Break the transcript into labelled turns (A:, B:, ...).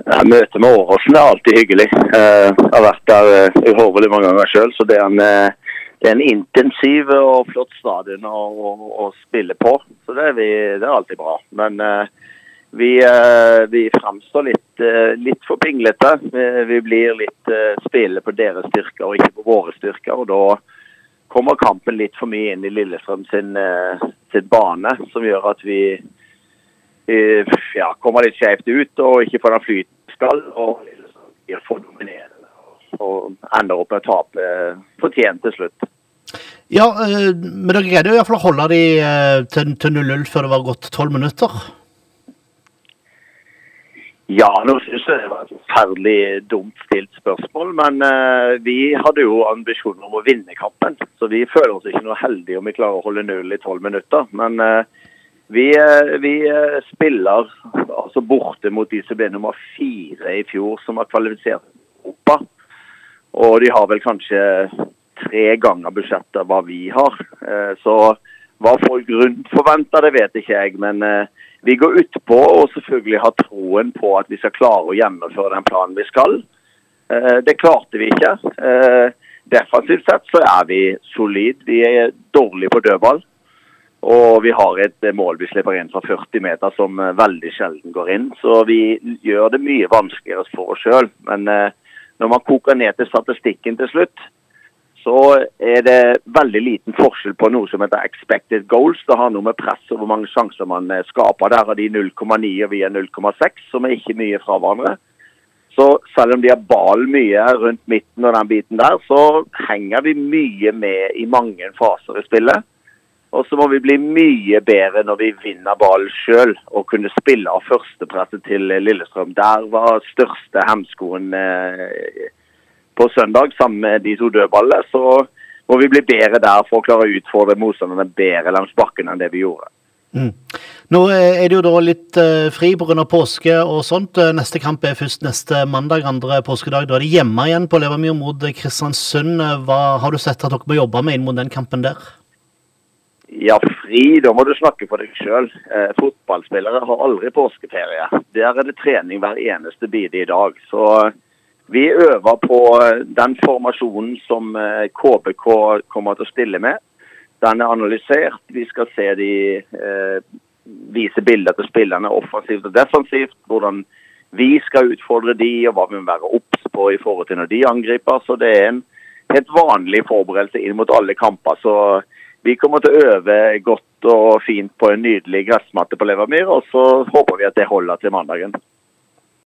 A: Ja, Møtet med Åråsen er alltid hyggelig. Eh, Jeg har vært der eh, uhorvelig mange ganger sjøl, så det er, en, eh, det er en intensiv og flott stadion å, å, å spille på. Så det er, vi, det er alltid bra. Men vi, vi framstår litt, litt for pinglete. Vi, blir litt spille på deres styrker og ikke på våre styrker. og da kommer kampen litt for mye inn i Lillestrøm sin, sin bane, som gjør at vi ja, kommer litt skjevt ut og ikke får den flyten skal. Og blir for dominerende og ender opp med å tape eh, fortjent til slutt.
B: Ja, eh, men dere greide iallfall å holde de eh, til, til 0-0 før det var gått tolv minutter.
A: Ja, nå synes jeg det var et forferdelig dumt stilt spørsmål. Men uh, vi hadde jo ambisjoner om å vinne kampen. Så vi føler oss ikke noe heldige om vi klarer å holde null i tolv minutter. Men eh, vi, eh, vi eh, spiller altså borte mot de som ble nummer fire i fjor, som har kvalifisert Europa. Og de har vel kanskje tre ganger budsjettet hva vi har. Eh, Så hva folk rundt forventer, det vet ikke jeg. Men vi går utpå og selvfølgelig har troen på at vi skal klare å gjennomføre den planen vi skal. Det klarte vi ikke. Defensivt sett så er vi solid. Vi er dårlige på dødball. Og vi har et eh, mål vi slipper inn fra 40 meter som eh, veldig sjelden går inn. Så vi gjør det mye vanskeligere for oss sjøl. Men eh, når man koker ned til statistikken til slutt, så er det veldig liten forskjell på noe som heter expected goals. Det har noe med press og hvor mange sjanser man skaper. Der har de 0,9 og vi er 0,6, som er ikke mye fra hverandre. Så selv om de har ballen mye rundt midten og den biten der, så henger vi mye med i mange faser i spillet. Og så må vi bli mye bedre når vi vinner ballen sjøl og kunne spille av førstepresset til Lillestrøm. Der var største hemskoen eh, på søndag sammen med de to dødballene. Så må vi bli bedre der for å klare å utfordre motstanderne bedre langs bakken enn det vi gjorde.
B: Nå eh, er det jo da litt eh, fri pga. påske og sånt. Eh, Neste kamp er først neste mandag, andre påskedag. Da er det hjemme igjen på Levermyr mot eh, Kristiansund. Eh, Hva har du sett at dere må jobbe med inn mot den kampen der?
A: Ja, fri, da må du snakke for deg sjøl. Eh, fotballspillere har aldri påskeferie. Der er det trening hver eneste bide i dag. Så eh, vi øver på eh, den formasjonen som eh, KBK kommer til å stille med. Den er analysert. Vi skal se de eh, vise bilder til spillerne offensivt og defensivt. Hvordan vi skal utfordre de, og hva vi må være obs på i forhold til når de angriper. Så det er en helt vanlig forberedelse inn mot alle kamper. Så vi kommer til å øve godt og fint på en nydelig gressmatte på Levermyr, og så håper vi at det holder til mandagen.